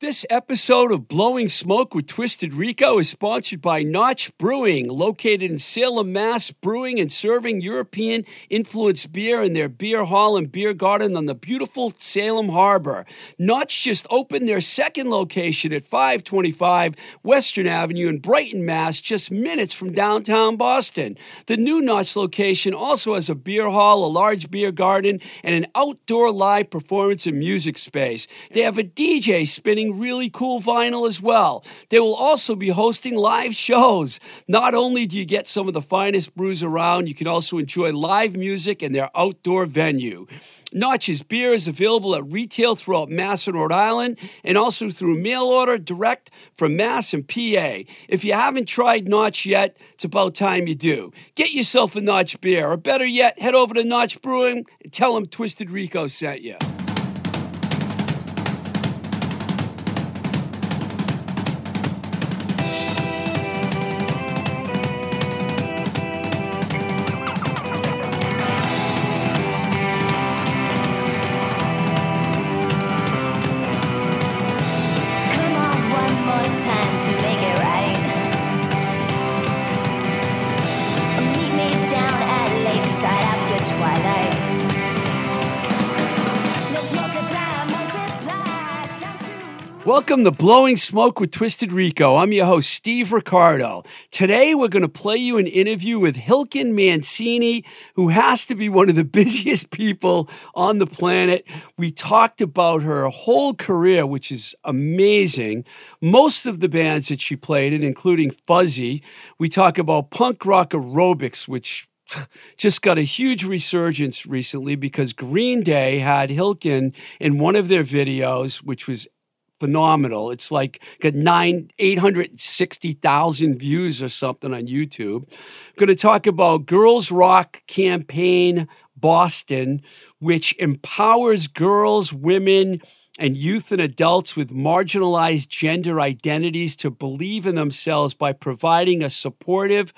This episode of Blowing Smoke with Twisted Rico is sponsored by Notch Brewing, located in Salem, Mass, brewing and serving European influenced beer in their beer hall and beer garden on the beautiful Salem Harbor. Notch just opened their second location at 525 Western Avenue in Brighton, Mass, just minutes from downtown Boston. The new Notch location also has a beer hall, a large beer garden, and an outdoor live performance and music space. They have a DJ spinning really cool vinyl as well. They will also be hosting live shows. Not only do you get some of the finest brews around, you can also enjoy live music in their outdoor venue. Notch's beer is available at retail throughout Mass and Rhode Island and also through mail order direct from Mass and PA. If you haven't tried Notch yet, it's about time you do. Get yourself a Notch beer, or better yet, head over to Notch Brewing and tell them Twisted Rico sent you. Welcome to Blowing Smoke with Twisted Rico. I'm your host, Steve Ricardo. Today, we're going to play you an interview with Hilken Mancini, who has to be one of the busiest people on the planet. We talked about her whole career, which is amazing. Most of the bands that she played in, including Fuzzy. We talk about punk rock aerobics, which just got a huge resurgence recently because Green Day had Hilken in one of their videos, which was phenomenal. It's like got nine, 860,000 views or something on YouTube. going to talk about Girls Rock Campaign Boston, which empowers girls, women, and youth and adults with marginalized gender identities to believe in themselves by providing a supportive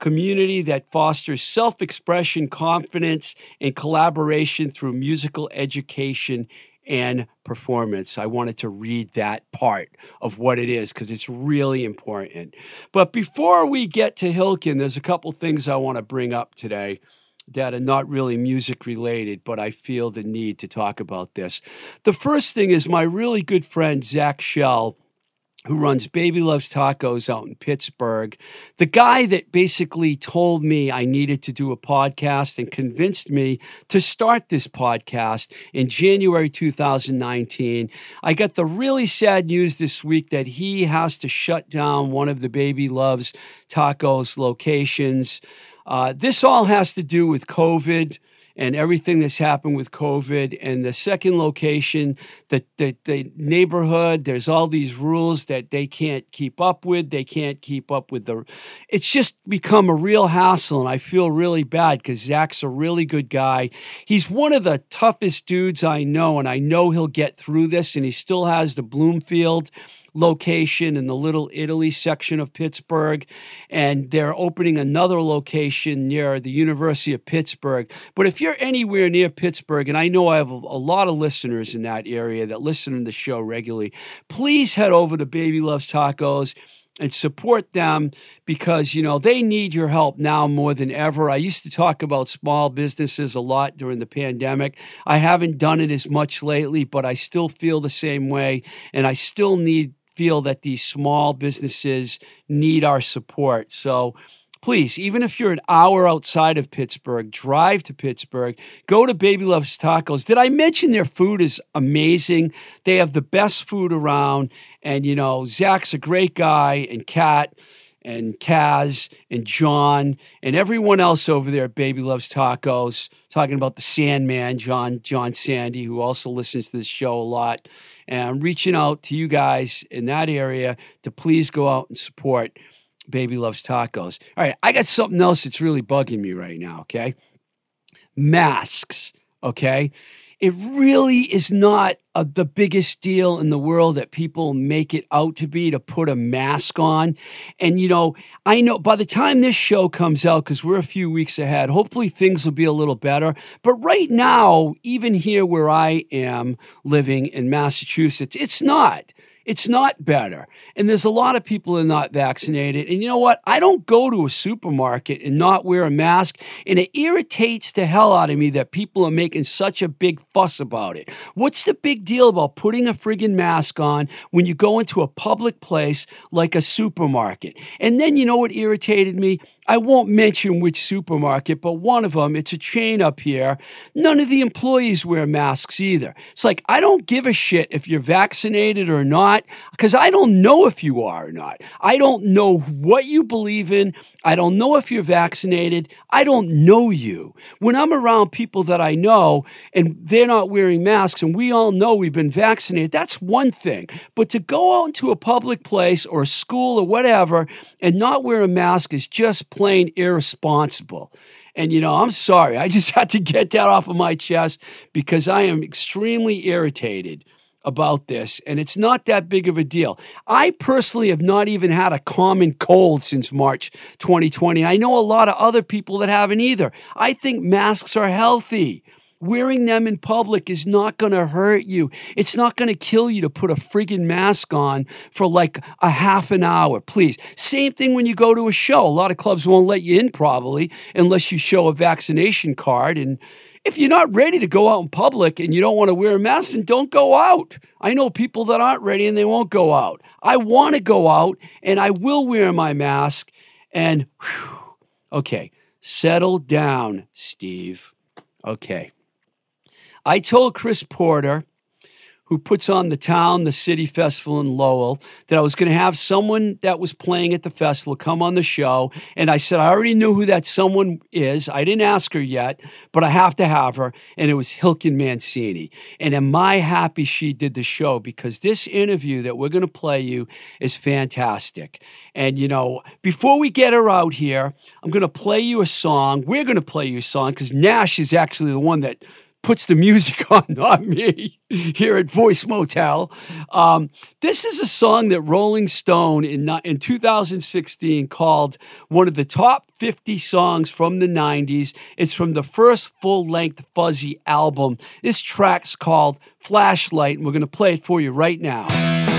community that fosters self expression, confidence, and collaboration through musical education and performance. I wanted to read that part of what it is because it's really important. But before we get to Hilken, there's a couple things I want to bring up today that are not really music related, but I feel the need to talk about this. The first thing is my really good friend, Zach Shell who runs Baby Loves Tacos out in Pittsburgh. The guy that basically told me I needed to do a podcast and convinced me to start this podcast in January 2019. I got the really sad news this week that he has to shut down one of the Baby Loves Tacos locations. Uh, this all has to do with COVID and everything that's happened with COVID. And the second location, the, the, the neighborhood, there's all these rules that they can't keep up with. They can't keep up with the. It's just become a real hassle. And I feel really bad because Zach's a really good guy. He's one of the toughest dudes I know. And I know he'll get through this. And he still has the Bloomfield location in the Little Italy section of Pittsburgh, and they're opening another location near the University of Pittsburgh. But if you're anywhere near Pittsburgh, and I know I have a, a lot of listeners in that area that listen to the show regularly, please head over to Baby Loves Tacos and support them because you know they need your help now more than ever. I used to talk about small businesses a lot during the pandemic. I haven't done it as much lately, but I still feel the same way and I still need feel that these small businesses need our support. So please, even if you're an hour outside of Pittsburgh, drive to Pittsburgh, go to Baby Loves Tacos. Did I mention their food is amazing? They have the best food around. And, you know, Zach's a great guy, and Kat and Kaz and John and everyone else over there at Baby Loves Tacos, talking about the Sandman, John John Sandy, who also listens to this show a lot. And I'm reaching out to you guys in that area to please go out and support Baby Loves Tacos. All right, I got something else that's really bugging me right now, okay? Masks, okay? It really is not uh, the biggest deal in the world that people make it out to be to put a mask on. And, you know, I know by the time this show comes out, because we're a few weeks ahead, hopefully things will be a little better. But right now, even here where I am living in Massachusetts, it's not. It's not better. And there's a lot of people that are not vaccinated. And you know what? I don't go to a supermarket and not wear a mask. And it irritates the hell out of me that people are making such a big fuss about it. What's the big deal about putting a friggin' mask on when you go into a public place like a supermarket? And then you know what irritated me? I won't mention which supermarket, but one of them, it's a chain up here. None of the employees wear masks either. It's like, I don't give a shit if you're vaccinated or not, because I don't know if you are or not. I don't know what you believe in. I don't know if you're vaccinated. I don't know you. When I'm around people that I know and they're not wearing masks and we all know we've been vaccinated, that's one thing. But to go out into a public place or a school or whatever and not wear a mask is just plain irresponsible. And, you know, I'm sorry. I just had to get that off of my chest because I am extremely irritated about this, and it's not that big of a deal. I personally have not even had a common cold since March 2020. I know a lot of other people that haven't either. I think masks are healthy. Wearing them in public is not going to hurt you. It's not going to kill you to put a friggin' mask on for like a half an hour, please. Same thing when you go to a show. A lot of clubs won't let you in probably unless you show a vaccination card. And if you're not ready to go out in public and you don't want to wear a mask, then don't go out. I know people that aren't ready and they won't go out. I want to go out and I will wear my mask. And whew, okay, settle down, Steve. Okay. I told Chris Porter, who puts on the town, the city festival in Lowell, that I was going to have someone that was playing at the festival come on the show. And I said, I already knew who that someone is. I didn't ask her yet, but I have to have her. And it was Hilken Mancini. And am I happy she did the show because this interview that we're going to play you is fantastic. And, you know, before we get her out here, I'm going to play you a song. We're going to play you a song because Nash is actually the one that puts the music on, not me, here at Voice Motel. Um, this is a song that Rolling Stone in, in 2016 called one of the top 50 songs from the 90s. It's from the first full length Fuzzy album. This track's called Flashlight, and we're going to play it for you right now.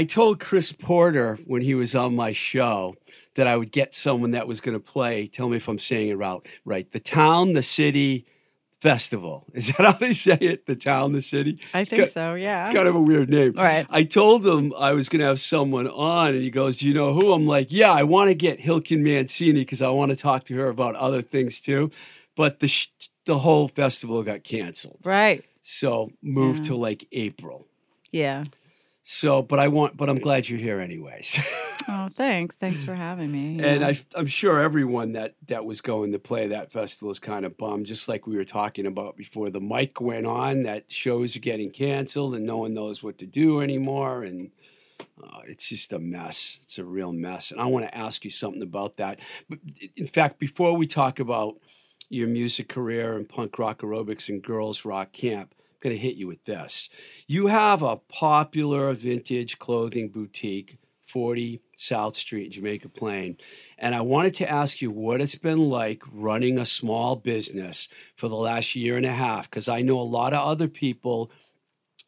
I told Chris Porter when he was on my show that I would get someone that was going to play. Tell me if I'm saying it right. Right, the town, the city, festival. Is that how they say it? The town, the city. I think got- so. Yeah. It's kind of a weird name. Right. I told him I was going to have someone on, and he goes, "Do you know who?" I'm like, "Yeah, I want to get Hilken Mancini because I want to talk to her about other things too." But the sh- the whole festival got canceled, right. so moved to like April. Yeah. So, but I want, but I'm glad you're here anyways. Oh, thanks. Thanks for having me. and Yeah. I, I'm sure everyone that that was going to play that festival is kind of bummed, just like we were talking about before the mic went on. That shows are getting canceled, and no one knows what to do anymore, and uh, it's just a mess. It's a real mess. And I want to ask you something about that. But in fact, before we talk about your music career and punk rock aerobics and girls rock camp, going to hit you with this. You have a popular vintage clothing boutique, 40 South Street, Jamaica Plain. And I wanted to ask you what it's been like running a small business for the last year and a half, because I know a lot of other people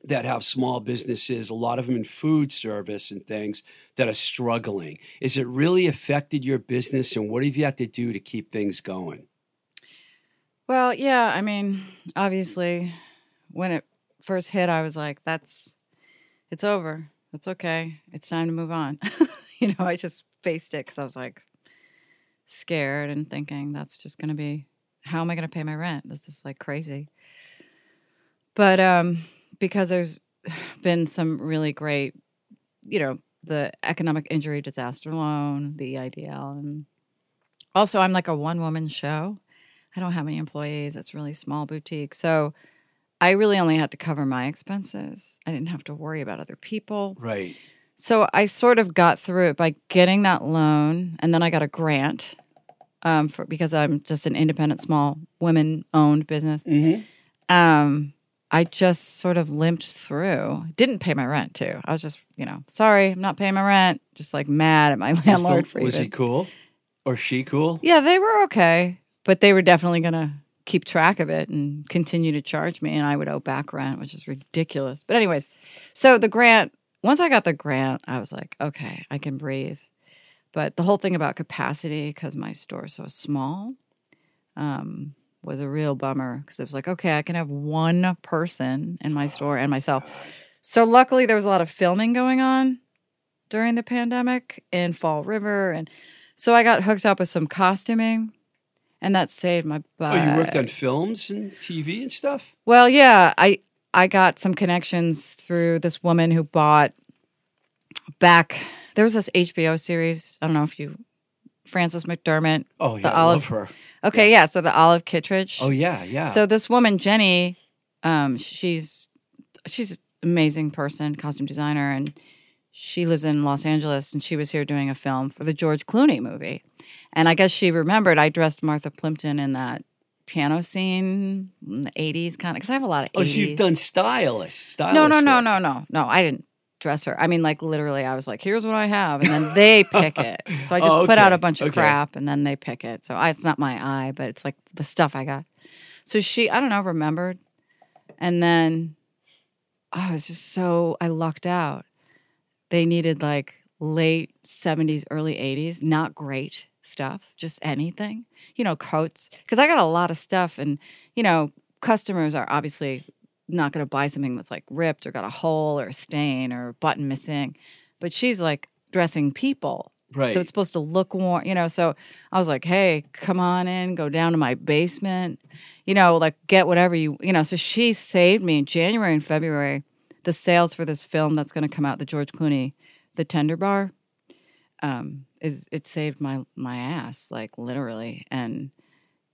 that have small businesses, a lot of them in food service and things that are struggling. Is it really affected your business, and what have you had to do to keep things going? Well, yeah, I mean, obviously, when it first hit, I was like, that's, it's over. It's okay. It's time to move on. you know, I just faced it because I was like scared and thinking that's just going to be, how am I going to pay my rent? This is like crazy. But um, because there's been some really great, you know, the economic injury disaster loan, the IDL, and also I'm like a one woman show. I don't have any employees. It's really small boutique. So I really only had to cover my expenses. I didn't have to worry about other people. Right. So I sort of got through it by getting that loan, and then I got a grant um, for because I'm just an independent, small, women-owned business. Um, I just sort of limped through. Didn't pay my rent too. I was just, you know, sorry, I'm not paying my rent. Just like mad at my landlord the- for was even- he cool? Or she cool? yeah, they were okay, but they were definitely going to keep track of it and continue to charge me, and I would owe back rent, which is ridiculous. But, anyways, so the grant, once I got the grant, I was like, okay, I can breathe. But the whole thing about capacity, because my store's so small, um, was a real bummer because it was like, okay, I can have one person in my store and myself. So, luckily, there was a lot of filming going on during the pandemic in Fall River and so I got hooked up with some costuming, and that saved my butt. Oh, you worked on films and TV and stuff? Well, yeah, I I got some connections through this woman who bought back. There was this HBO series. I don't know if you, Frances McDermott. Oh, yeah, the I Olive. love her. Okay, yeah. So the Olive Kitteridge. Oh, yeah, yeah. So this woman Jenny, um, she's she's an amazing person, costume designer, and she lives in Los Angeles. And she was here doing a film for the George Clooney movie, and I guess she remembered I dressed Martha Plimpton in that piano scene in the '80s, kind of because I have a lot of. oh, so you've done stylist. stylist No, no, no, no, no, no. I didn't dress her. I mean, like literally, I was like, "Here's what I have," and then they pick it. So I oh, just Oh, put out a bunch of okay. crap, and then they pick it. So I, it's not my eye, but it's like the stuff I got. So she, I don't know, remembered, and then oh, I was just so I lucked out. They needed like late '70s, early '80s, not great stuff, just anything, you know, coats, because I got a lot of stuff, and you know, customers are obviously not going to buy something that's like ripped or got a hole or a stain or a button missing. But she's like dressing people. Right. So it's supposed to look warm, you know. So I was like, hey, come on in, go down to my basement, you know, like get whatever you, you know. So she saved me in January and February the sales for this film that's going to come out, the George Clooney, The Tender Bar. Um, is it saved my my ass like literally, and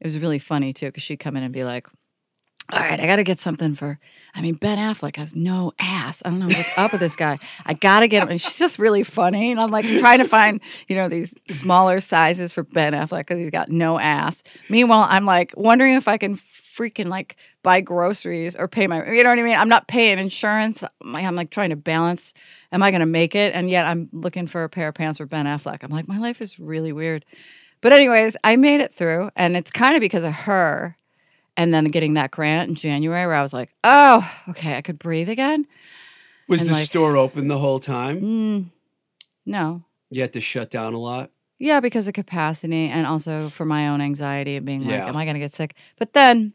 it was really funny too because she'd come in and be like, all right, I got to get something for. I mean, Ben Affleck has no ass. I don't know what's up with this guy. I got to get him. And she's just really funny. And I'm like trying to find, you know, these smaller sizes for Ben Affleck because he's got no ass. Meanwhile, I'm like wondering if I can freaking like buy groceries or pay my, you know what I mean? I'm not paying insurance. I'm I'm, like trying to balance. Am I going to make it? And yet I'm looking for a pair of pants for Ben Affleck. I'm like, my life is really weird. But, anyways, I made it through. And it's kind of because of her and then getting that grant in January where I was like, oh, okay, I could breathe again. Was And, the like- store open the whole time? Mm, no. You had to shut down a lot. Yeah, because of capacity and also for my own anxiety of being like, Yeah. am I going to get sick? But then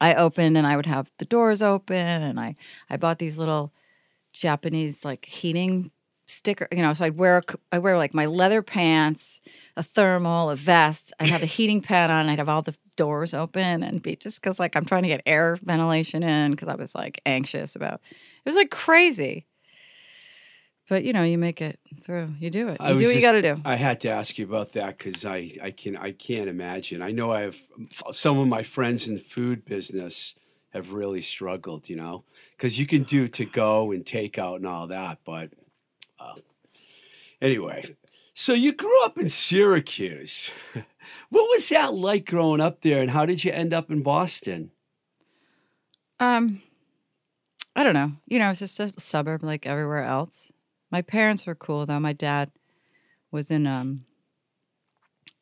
I opened and I would have the doors open and I, I bought these little Japanese like heating sticker, you know, so I'd wear, I wear like my leather pants, a thermal, a vest. I'd have a heating pad on. I'd have all the doors open and be just because like I'm trying to get air ventilation in because I was like anxious about, it was like crazy. But you know, you make it through. You do it. I You was do what you got to do. I had to ask you about that because I, I can I can't imagine. I know I have some of my friends in food business have really struggled. You know, because you can do to go and take out and all that, but uh, anyway. So you grew up in Syracuse. What was that like growing up there, and how did you end up in Boston? Um, I don't know. You know, it's just a suburb like everywhere else. My parents were cool though. My dad was in um.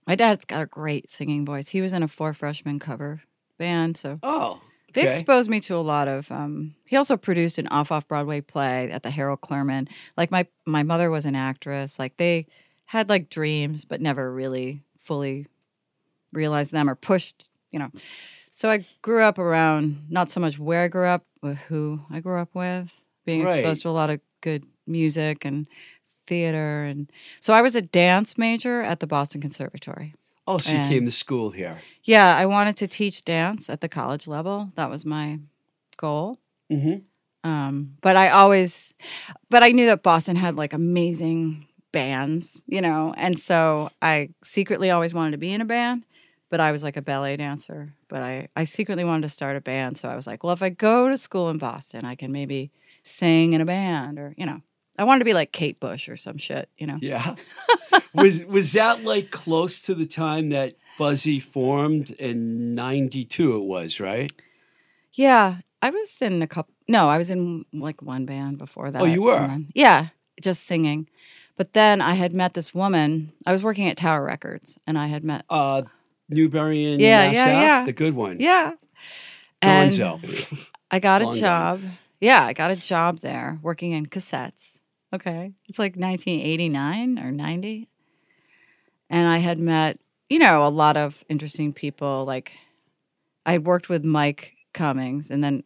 My dad's got a great singing voice. He was in a four freshman cover band, so Oh, they okay. exposed me to a lot of. Um, he also produced an off off Broadway play at the Harold Clurman. Like my my mother was an actress. Like they had like dreams, but never really fully realized them or pushed. You know, so I grew up around not so much where I grew up, but who I grew up with. Being Right. exposed to a lot of good music and theater, and so I was a dance major at the Boston Conservatory. oh, so you came to school here. Yeah, I wanted to teach dance at the college level. That was my goal. Mm-hmm. Um, but I always, but I knew that Boston had like amazing bands, you know, and so I secretly always wanted to be in a band. But I was like a ballet dancer. But I, I secretly wanted to start a band. So I was like, well, if I go to school in Boston, I can maybe sing in a band or, you know, I wanted to be like Kate Bush or some shit, you know. Yeah. was was that like close to the time that Fuzzy formed in '92? It was right. Yeah, I was in a couple. No, I was in like one band before that. Oh, you were? then- yeah, just singing. But then I had met this woman. I was working at Tower Records, and I had met. Uh, Newbury and Yeah, SF, yeah, yeah. the good one. Yeah, and Gonzo. I got a job. Yeah, I got a job there working in cassettes. Okay, it's like 1989 or 90, and I had met you know a lot of interesting people. Like I worked with Mike Cummings, and then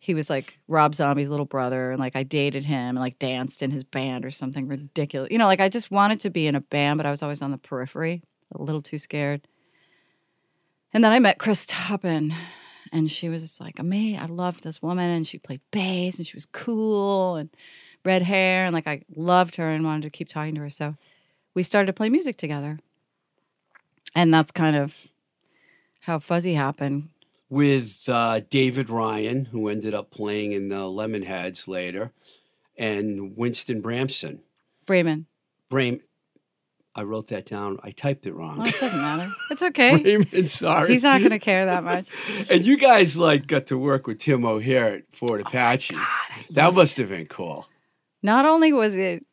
he was like Rob Zombie's little brother, and like I dated him and like danced in his band or something ridiculous. You know, like I just wanted to be in a band, but I was always on the periphery, a little too scared. And then I met Chris Toppin, and she was like, amazing. I loved this woman, and she played bass, and she was cool, and red hair, and like I loved her and wanted to keep talking to her. So we started to play music together, and that's kind of how Fuzzy happened. with uh, David Ryan, who ended up playing in the Lemonheads later, and Winston Bramson. Bremen. Bram, I wrote that down. I typed it wrong. Well, it doesn't matter. It's okay. Raymond, sorry. He's not going to care that much. And you guys like got to work with Tim O'Heir at Fort Apache. that must have been cool. Not only was it,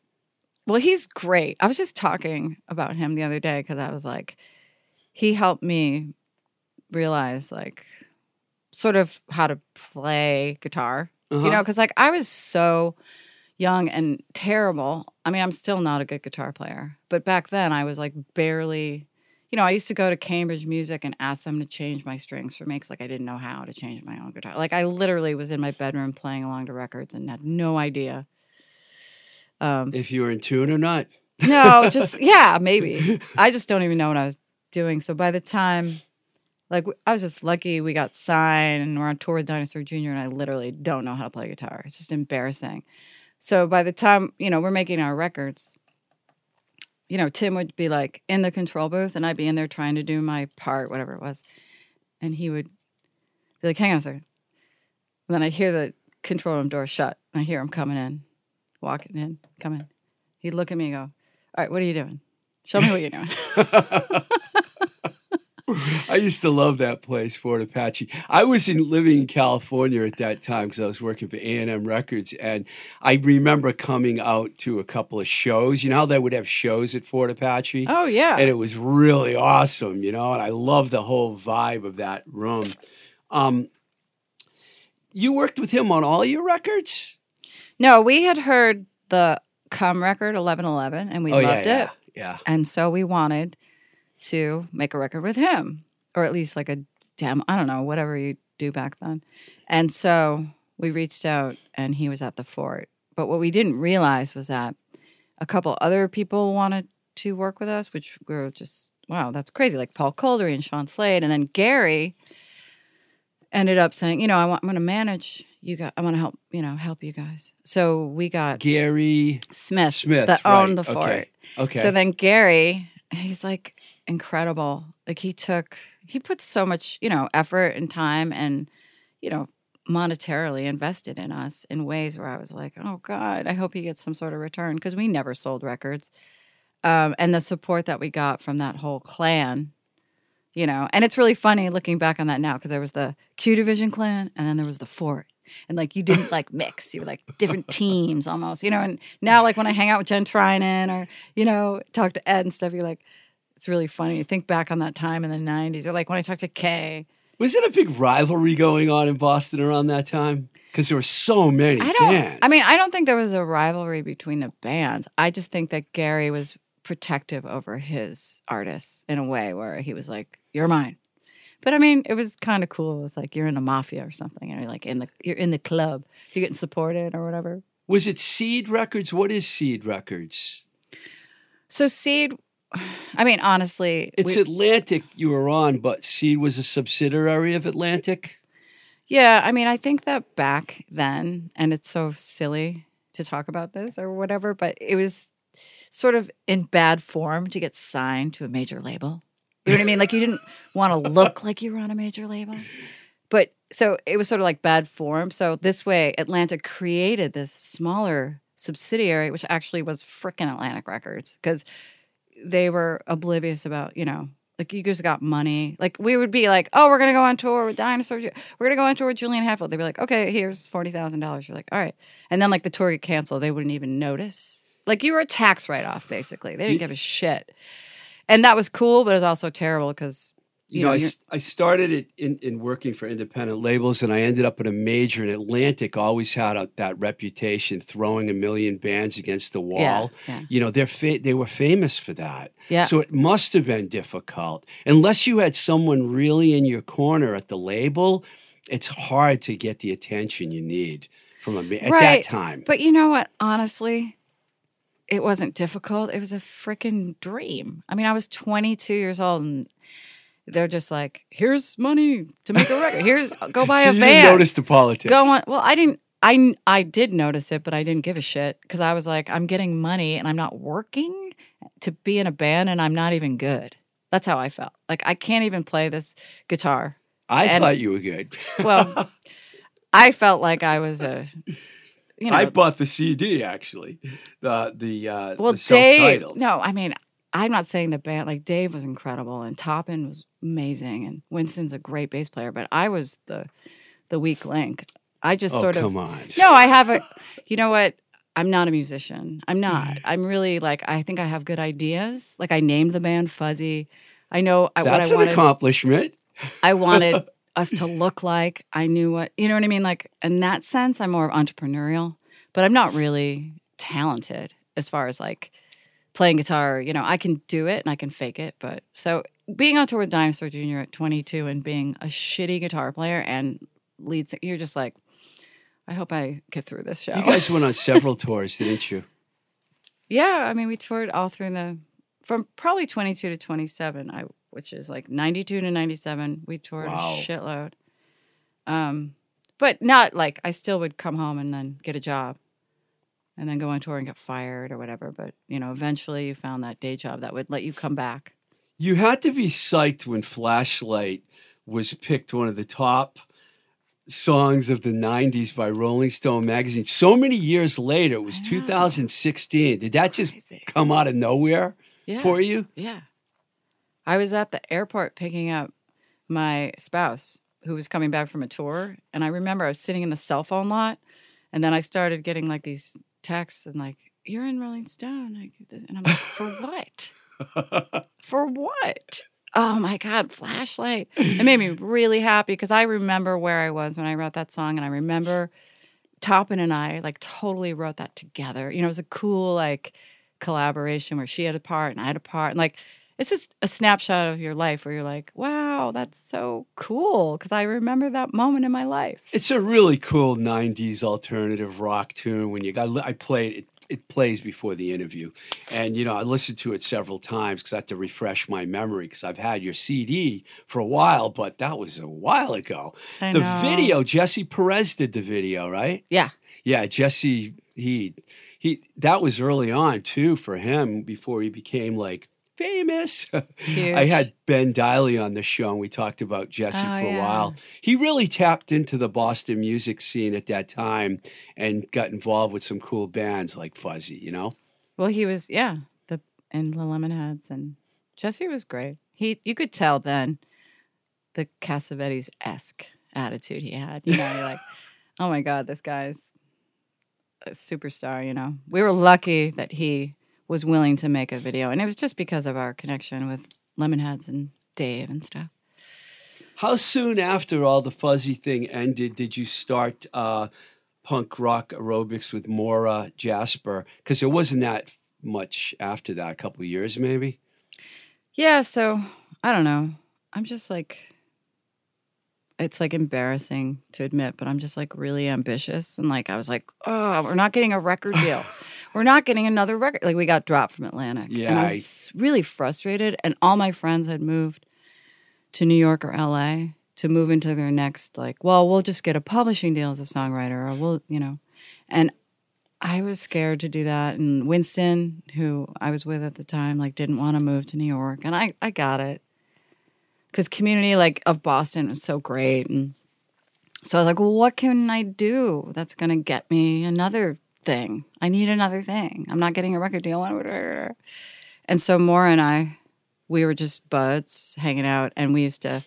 well, he's great. I was just talking about him the other day because I was like, he helped me realize, like, sort of how to play guitar, you Uh-huh. know, because like I was so young and terrible. I mean, I'm still not a good guitar player, but back then I was like barely. You know, I used to go to Cambridge Music and ask them to change my strings for me because, like, I didn't know how to change my own guitar. Like, I literally was in my bedroom playing along to records and had no idea. Um, If you were in tune or not. no, just yeah, maybe. I just don't even know what I was doing. So by the time, like, I was just lucky we got signed and we're on tour with Dinosaur Jr. and I literally don't know how to play guitar. It's just embarrassing. So by the time you know we're making our records, you know Tim would be like in the control booth and I'd be in there trying to do my part, whatever it was, and he would be like, "Hang on a second. And then I hear the control room door shut. And I hear him coming in, walking in, coming. He'd look at me and go, All right, what are you doing? Show me what you're doing. I used to love that place, Fort Apache. I was in living in California at that time because I was working for A and M Records, and I remember coming out to a couple of shows. You know how they would have shows at Fort Apache, oh, yeah. and it was really awesome. You know, and I love the whole vibe of that room. Um, you worked with him on all your records. No, we had heard the Come record, 1111, and we oh, loved yeah, it. yeah. Yeah. And so we wanted to make a record with him, or at least like a demo. I don't know, whatever you do back then. And so we reached out, and he was at the fort. But what we didn't realize was that a couple other people wanted to work with us, which we were just, wow, that's crazy. Like Paul Kolderie and Sean Slade. And then Gary ended up saying, you know, I want, I'm going to manage you guys. I want to help, you know, help you guys. So we got Gary Smith, Smith that right. owned the fort. Okay. Okay. So then Gary, he's like incredible. Like he took, he put so much, you know, effort and time and, you know, monetarily invested in us in ways where I was like, oh God, I hope he gets some sort of return because we never sold records. Um, and the support that we got from that whole clan, you know, and it's really funny looking back on that now because there was the Q Division clan and then there was the fort. And like you didn't like mix, you were like different teams almost, you know. And now, like when I hang out with Jen Trynin or you know talk to Ed and stuff, you're like, it's really funny. You think back on that time in the '90s, or like when I talk to Kay. Was it a big rivalry going on in Boston around that time? Because there were so many I don't. bands. I mean, I don't think there was a rivalry between the bands. I just think that Gary was protective over his artists in a way where he was like, "You're mine." But I mean, it was kind of cool. It was like you're in the mafia or something, and you're like in the you're in the club. You're getting supported or whatever. was it Seed Records? What is Seed Records? So Seed, I mean, honestly, It's we- Atlantic you were on, but Seed was a subsidiary of Atlantic. Yeah, I mean, I think that back then, and it's so silly to talk about this or whatever, but it was sort of in bad form to get signed to a major label. You know what I mean? Like you didn't want to look like you were on a major label. But so it was sort of like bad form. So this way, Atlantic created this smaller subsidiary, which actually was frickin' Atlantic Records because they were oblivious about, you know, like you just got money. Like we would be like, oh, we're gonna go on tour with Dinosaur. Ju- We're gonna go on tour with Juliana Hatfield. They'd be like, okay, here's forty thousand dollars. You're like, all right. And then like the tour get canceled, they wouldn't even notice. Like you were a tax write off, basically. They didn't give a shit. And that was cool, but it was also terrible because You, you, know, know, I, I started it in, in working for independent labels, and I ended up at a major. And Atlantic always had a, that reputation, throwing a million bands against the wall. yeah. You know, they're fa- they were famous for that. Yeah. So it must have been difficult, unless you had someone really in your corner at the label. It's hard to get the attention you need from a at that time. But you know what? Honestly, it wasn't difficult. It was a freaking dream. I mean, I was 22 years old and they're just like, here's money to make a record. Here's uh, go buy so a you van. didn't notice the politics. Go on. Well, I didn't. I I did notice it, but I didn't give a shit because I was like, I'm getting money and I'm not working to be in a band, and I'm not even good. That's how I felt. Like I can't even play this guitar. I and- thought you were good. Well, I felt like I was a, you know, I bought the CD actually, the the uh, Well, the Dave. No, I mean, I'm not saying the band. Like Dave was incredible, and Toppin was amazing, and Winston's a great bass player. But I was the the weak link. I just Oh, sort of come on. no. I have a. You know what? I'm not a musician. I'm not. I'm really like. I think I have good ideas. Like I named the band Fuzzy. I know I, what That's I an wanted. accomplishment. I wanted us to look like. I knew what you know what I mean. Like in that sense, I'm more of entrepreneurial, but I'm not really talented as far as like playing guitar. You know, I can do it and I can fake it. But so being on tour with Dinosaur Jr. at 22 and being a shitty guitar player and lead, sing- you're just like, I hope I get through this show. You guys went on several tours, didn't you? Yeah, I mean, we toured all through the from probably 22 to 27, I which is like 92 to 97. We toured Wow. a shitload. Um, but not like I still would come home and then get a job, and then go on tour and get fired or whatever. But you know, eventually you found that day job that would let you come back. You had to be psyched when Flashlight was picked one of the top songs of the 90s by Rolling Stone magazine. So many years later, it was 2016. Did that just Crazy. come out of nowhere Yeah. for you? Yeah. I was at the airport picking up my spouse who was coming back from a tour. And I remember I was sitting in the cell phone lot. And then I started getting like these texts and like, you're in Rolling Stone. And I'm like, for what? for what? Oh my God, flashlight. It made me really happy because I remember where I was when I wrote that song. And I remember Toppin and I like totally wrote that together. You know, it was a cool like collaboration where she had a part and I had a part. And like, it's just a snapshot of your life where you're like, wow, that's so cool. Cause I remember that moment in my life. It's a really cool '90s alternative rock tune. When you got, I played it. It plays before the interview, and you know I listened to it several times because I had to refresh my memory because I've had your CD for a while, but that was a while ago. I the know. video, Jesse Peretz did the video, right? Yeah. Yeah, Jesse, he he that was early on too for him before he became like famous. I had Ben Deily on the show and we talked about Jesse Oh, for a yeah. while. He really tapped into the Boston music scene at that time and got involved with some cool bands like Fuzzy, you know? Well, he was, yeah, the and the Lemonheads and Jesse was great. He, you could tell then the Cassavetes esque attitude he had. You know, you're like, oh my god, this guy's a superstar. You know, we were lucky that he was willing to make a video, and it was just because of our connection with Lemonheads and Dave and stuff. How soon after all the Fuzzy thing ended did you start uh, punk rock aerobics with Maura Jasper? Because it wasn't that much after that, a couple of years maybe. Yeah, so I don't know. I'm just like it's like embarrassing to admit, but I'm just like really ambitious and like I was like, "Oh, we're not getting a record deal. we're not getting another record." Like we got dropped from Atlantic. And Yeah, I I- was really frustrated and all my friends had moved to New York or LA to move into their next like, "Well, we'll just get a publishing deal as a songwriter or we'll, you know." And I was scared to do that. And Winston, who I was with at the time, like didn't want to move to New York. And I, I got it. Because community like of Boston was so great. And so I was like, well, what can I do that's gonna get me another thing? I need another thing. I'm not getting a record deal. And so Maura and I, we were just buds hanging out and we used to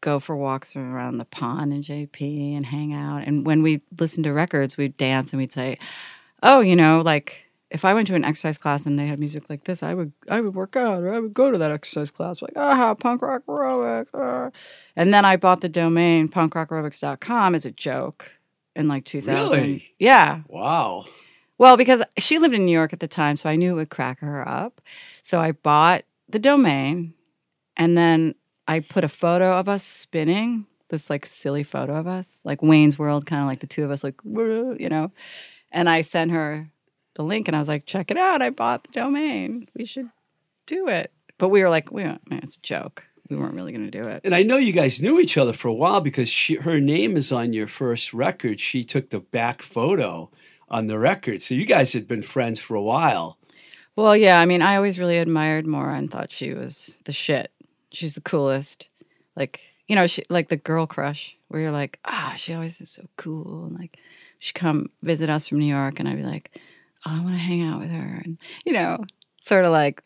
go for walks around the pond in JP and hang out. And when we listened to records, we'd dance and we'd say, "Oh, you know, like if I went to an exercise class and they had music like this, I would I would work out or I would go to that exercise class like, ah, punk rock aerobics." ah." And then I bought the domain punkrockaerobics.com as a joke in like 2000. Really? Yeah. Wow. Well, because she lived in New York at the time, so I knew it would crack her up. So I bought the domain and then I put a photo of us spinning, this like silly photo of us, like Wayne's World, kind of like the two of us, like, you know. And I sent her the link and I was like, check it out. I bought the domain. We should do it. But we were like, we man, it's a joke. We weren't really going to do it. And I know you guys knew each other for a while because she, her name is on your first record. She took the back photo on the record. So you guys had been friends for a while. Well, yeah, I mean, I always really admired Maura and thought she was the shit. She's the coolest. Like, you know, she like the girl crush where you're like, ah, she always is so cool. And like, she'd come visit us from New York and I'd be like, oh, I want to hang out with her. And, you know, sort of like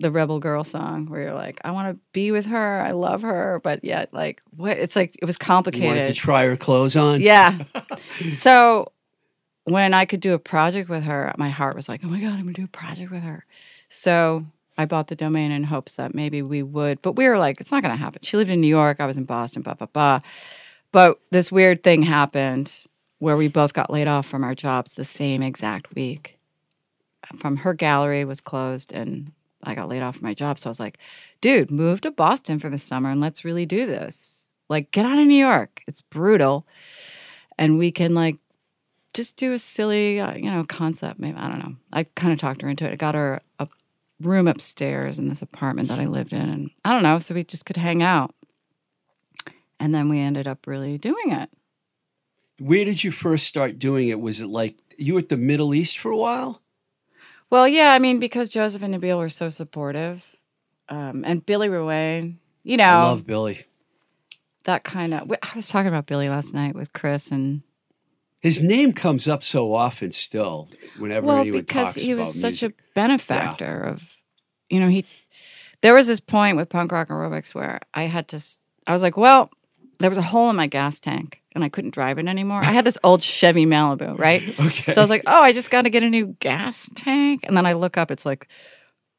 the Rebel Girl song where you're like, I want to be with her. I love her. But yet, like, what? It's like, it was You wanted complicated. to try her clothes on? Yeah. so when I could do a project with her, my heart was like, oh my God, I'm going to do a project with her. So I bought the domain in hopes that maybe we would, but we were like, it's not going to happen. She lived in New York. I was in Boston, blah, blah, blah. But this weird thing happened where we both got laid off from our jobs the same exact week. From her gallery was closed and I got laid off from my job. So I was like, dude, move to Boston for the summer and let's really do this. Like, get out of New York. It's brutal. And we can, like, just do a silly, uh, you know, concept. Maybe, I don't know. I kind of talked her into it. I got her a room upstairs in this apartment that I lived in. And I don't know. So we just could hang out. And then we ended up really doing it. Where did you first start doing it? Was it like you were at the Middle East for a while? Well, yeah, I mean, because Joseph and Nabil were so supportive, um, and Billy Ruane, you know, I love Billy. that kind of. I was talking about Billy last night with Chris, and His name comes up so often still whenever well, anyone because talks he about was such music. a benefactor of, you know, he. There was this point with punk rock aerobics where I had to. I was like, well, there was a hole in my gas tank, and I couldn't drive it anymore. I had this old Chevy Malibu, right? Okay. So I was like, oh, I just got to get a new gas tank. And then I look up, it's like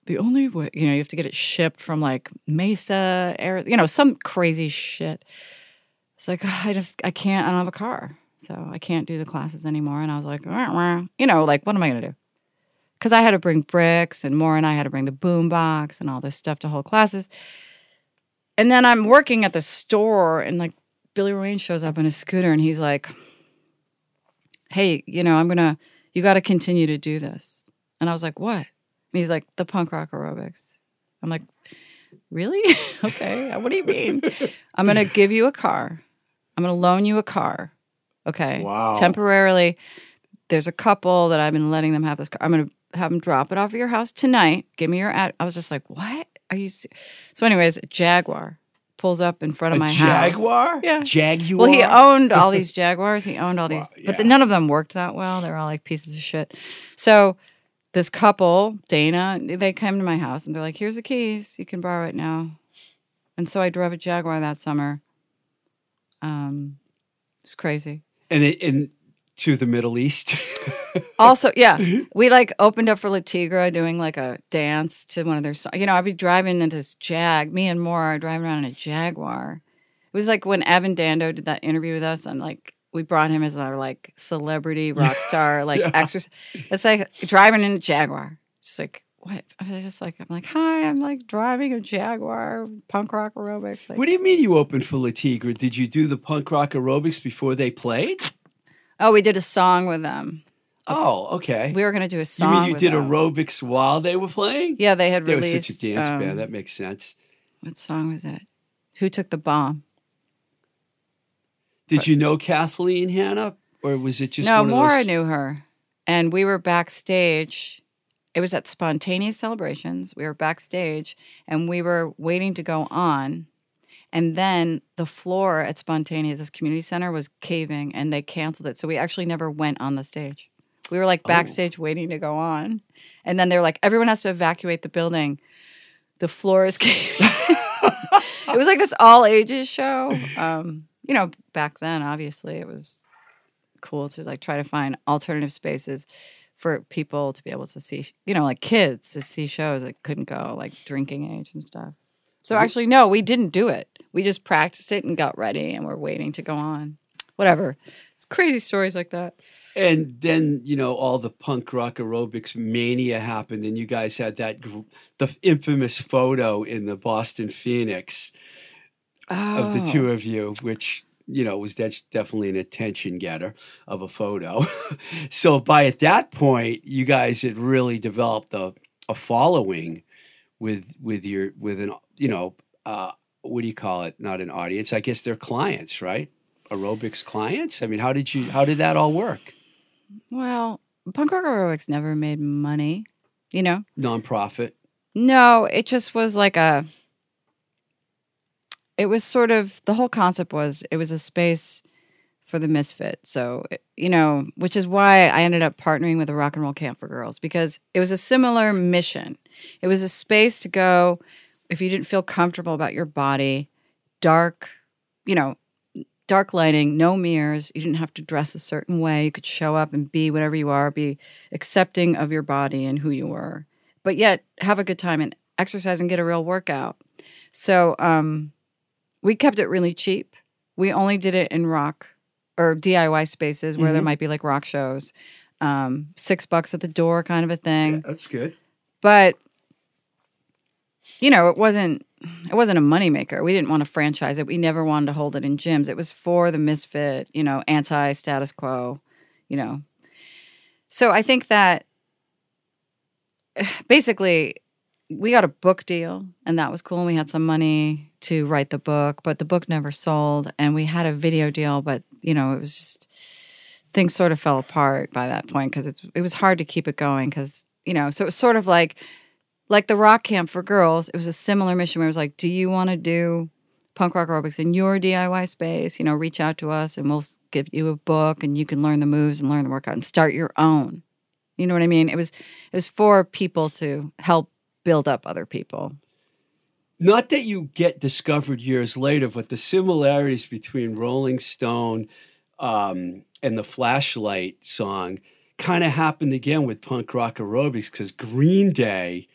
the only way, you know, you have to get it shipped from like Mesa, Air, you know, some crazy shit. It's like, "Ah, I just, I can't, I don't have a car. So I can't do the classes anymore. And I was like, "Wah, wah." you know, like, what am I going to do? Because I had to bring bricks and more, and I had to bring the boom box and all this stuff to hold classes. And then I'm working at the store, and like Billy Ruane shows up in a scooter, and he's like, hey, you know, I'm gonna, you got to continue to do this. And I was like, what? And he's like, the punk rock aerobics. I'm like, really? okay. What do you mean? I'm gonna give you a car. I'm gonna loan you a car. Okay. Wow. Temporarily. There's a couple that I've been letting them have this car. I'm gonna have them drop it off at your house tonight. Give me your ad. I was just like, what? Are you? se-" So, anyways, Jaguar pulls up in front of A my house. Jaguar? Yeah. Jaguar? Well, he owned all these Jaguars. He owned all these, Wow, but yeah. none of them worked that well. They were all like pieces of shit. So this couple, Dana, they came to my house and they're like, "Here's the keys. You can borrow it now." And so I drove a Jaguar that summer. Um, it's crazy. and it, and to the Middle East. Also, yeah, we like opened up for Le Tigre doing like a dance to one of their songs. You know, I'd be driving in this Jag, me and Maura are driving around in a Jaguar. It was like when Evan Dando did that interview with us, and like we brought him as our like celebrity rock star, like Yeah. exercise. It's like driving in a Jaguar. Just like what? I was just like, I'm like, hi, I'm like driving a Jaguar, punk rock aerobics. Like, what do you mean you opened for Le Tigre? Did you do the punk rock aerobics before they played? Oh, we did a song with them. Oh, okay. We were gonna do a song. you mean you did them. aerobics while they were playing? Yeah, they had They were such a dance um, band. That makes sense. What song was it? Who took the bomb? Did you know Kathleen Hanna, or was it just no, one of Maura those? knew her, and we were backstage. It was at Spontaneous Celebrations. We were backstage, and we were waiting to go on. And then the floor at Spontaneous, this community center, was caving, and they canceled it. So we actually never went on the stage. We were like Oh. backstage waiting to go on, and then they're like, everyone has to evacuate the building. The floor is caving. it was like this all ages show. Um, you know, back then, obviously, it was cool to like try to find alternative spaces for people to be able to see, you know, like kids to see shows that couldn't go, like drinking age and stuff. So actually, no, we didn't do it. We just practiced it and got ready, and we're waiting to go on. Whatever. It's crazy stories like that. And then you know all the punk rock aerobics mania happened, and you guys had that the infamous photo in the Boston Phoenix of the Oh. two of you, which you know was de- definitely an attention getter of a photo. so by at that point, you guys had really developed a, a following with with your with an you know uh, what do you call it? Not an audience, I guess they're clients, right? Aerobics clients. I mean, how did you how did that all work? Well, punk rock aerobics never made money, you know? Nonprofit. No, it just was like a. It was sort of the whole concept was it was a space for the misfit. So you know, which is why I ended up partnering with a rock and roll camp for girls because it was a similar mission. It was a space to go if you didn't feel comfortable about your body, dark, you know, dark lighting, no mirrors. You didn't have to dress a certain way. You could show up and be whatever you are, be accepting of your body and who you were, but yet have a good time and exercise and get a real workout. So um, we kept it really cheap. We only did it in rock or DIY spaces where there might be like rock shows, um, six bucks at the door kind of a thing That's good. but you know it wasn't it wasn't a moneymaker. We didn't want to franchise it. We never wanted to hold it in gyms. It was for the misfit you know anti status quo you know. So i think that basically we got a book deal and that was cool and we had some money to write the book but the book never sold and we had a video deal but you know it was just things sort of fell apart by that point because it was hard to keep it going because you know so it was sort of like like the rock camp for girls it was a similar mission where it was like do you want to do punk rock aerobics in your diy space? You know reach out to us and we'll give you a book and you can learn the moves and learn the workout and start your own. You know what i mean? It was it was for people to help build up other people. Not that you get discovered years later, but the similarities between Rolling Stone um, and the Flashlight song kind of happened again with punk rock aerobics because Green Day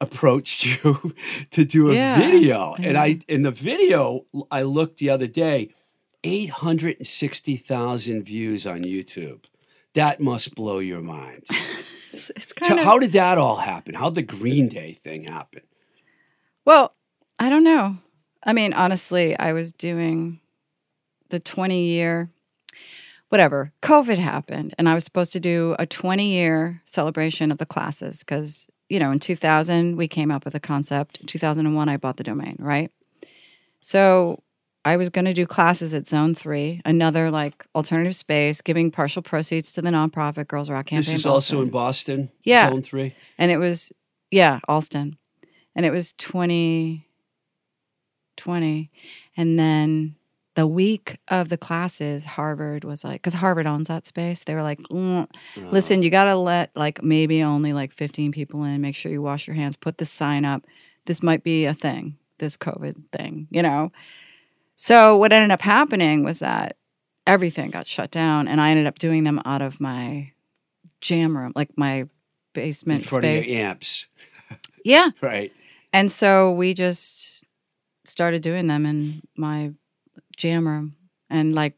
approached you to do a Yeah, video, I and I mm-hmm. in the video I looked the other day. 860,000 views on YouTube. That must blow your mind. It's, it's So kind of how did that all happen? How did the Green Day thing happen? well. I don't know. I mean, honestly, I was doing the twenty year, whatever. COVID happened, and I was supposed to do a twenty year celebration of the classes because you know in two thousand we came up with a concept. In two thousand and one, I bought the domain, right? So I was going to do classes at Zone Three, another like alternative space, giving partial proceeds to the nonprofit Girls Rock Campaign. This is also in Boston. Yeah. Zone 3? and it was yeah Allston, and it was twenty twenty, and then the week of the classes, Harvard was like, because Harvard owns that space. They were like, "Mm, listen, you got to let like maybe only like fifteen people in. Make sure you wash your hands. Put the sign up. This might be a thing. This COVID thing, you know. So what ended up happening was that everything got shut down, and I ended up doing them out of my jam room, like my In basement front space. of your amps. Yeah. Right. And so we just started doing them in my jam room. And like,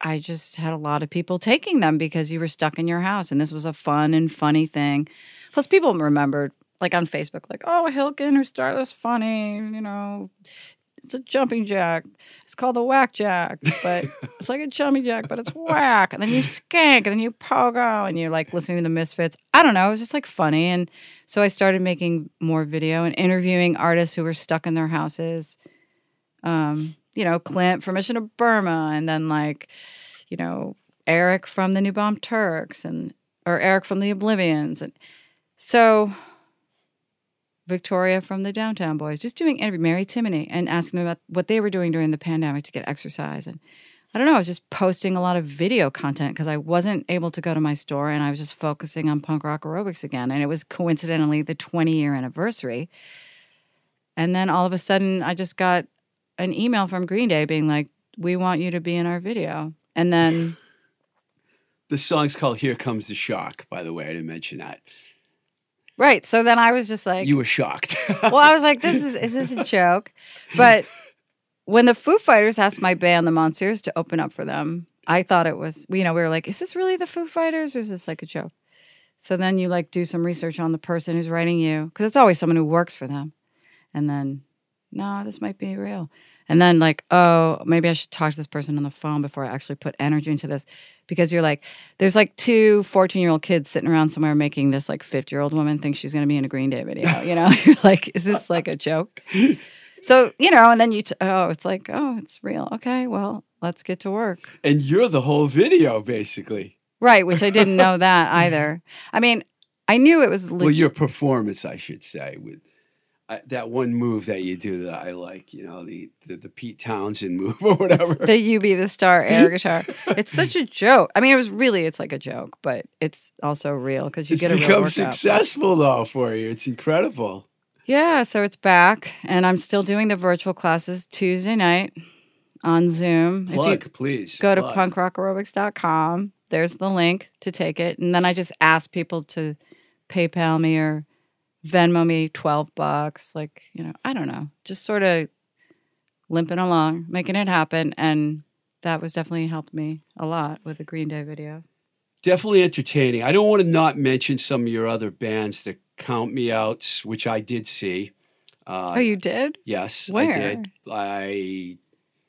I just had a lot of people taking them because you were stuck in your house. And this was a fun and funny thing. Plus, people remembered, like on Facebook, like, oh, Hilken, who started this funny, you know, it's a jumping jack. It's called the whack jack, but it's like a jumping jack, but it's whack. And then you skank, and then you pogo, and you're like listening to the Misfits. I don't know. It was just like funny. And so I started making more video and interviewing artists who were stuck in their houses. Um, you know, Clint from Mission of Burma, and then like, you know, Eric from the New Bomb Turks, and or Eric from the Oblivians, and so Victoria from the Downtown Boys, just doing interview Mary Timony and asking them about what they were doing during the pandemic to get exercise. And I don't know, I was just posting a lot of video content because I wasn't able to go to my store and I was just focusing on punk rock aerobics again. And it was coincidentally the 20 year anniversary. And then all of a sudden, I just got an email from Green Day being like, we want you to be in our video. And then, The song's called Here Comes the Shock, by the way. I didn't mention that. right. So then I was just like, You were shocked. well, I was like, this is is this a joke? But when the Foo Fighters asked my band, the Monsieurs, to open up for them, I thought it was, you know, we were like, is this really the Foo Fighters or is this like a joke? So then you like do some research on the person who's writing you because it's always someone who works for them, and then no, this might be real. And then like, oh, maybe I should talk to this person on the phone before I actually put energy into this because you're like, there's like two 14 year old kids sitting around somewhere making this like 50 year old woman think she's going to be in a Green Day video. You know, you're like, is this like a joke? So, you know, and then you, t- oh, it's like, oh, it's real. Okay, well, let's get to work. and you're the whole video, basically. Right, which I didn't know that either. I mean, I knew it was Well, your performance, I should say, with uh, that one move that you do that I like, you know, the the, the Pete Townshend move or whatever. the you be the star air guitar. It's such a joke. I mean, it was really, it's like a joke, but it's also real because you it's get a real become successful though for you. It's incredible. Yeah, so it's back, and I'm still doing the virtual classes Tuesday night on Zoom. Plug, if please. go to punkrockaerobics.com, there's the link to take it, and then I just ask people to PayPal me or Venmo me 12 bucks. Like, you know, I don't know, just sort of limping along, making it happen. And that was definitely helped me a lot with the Green Day video. Definitely entertaining. I don't want to not mention some of your other bands that count me out, which I did see. Uh, oh, you did? Yes, I Where? did. I.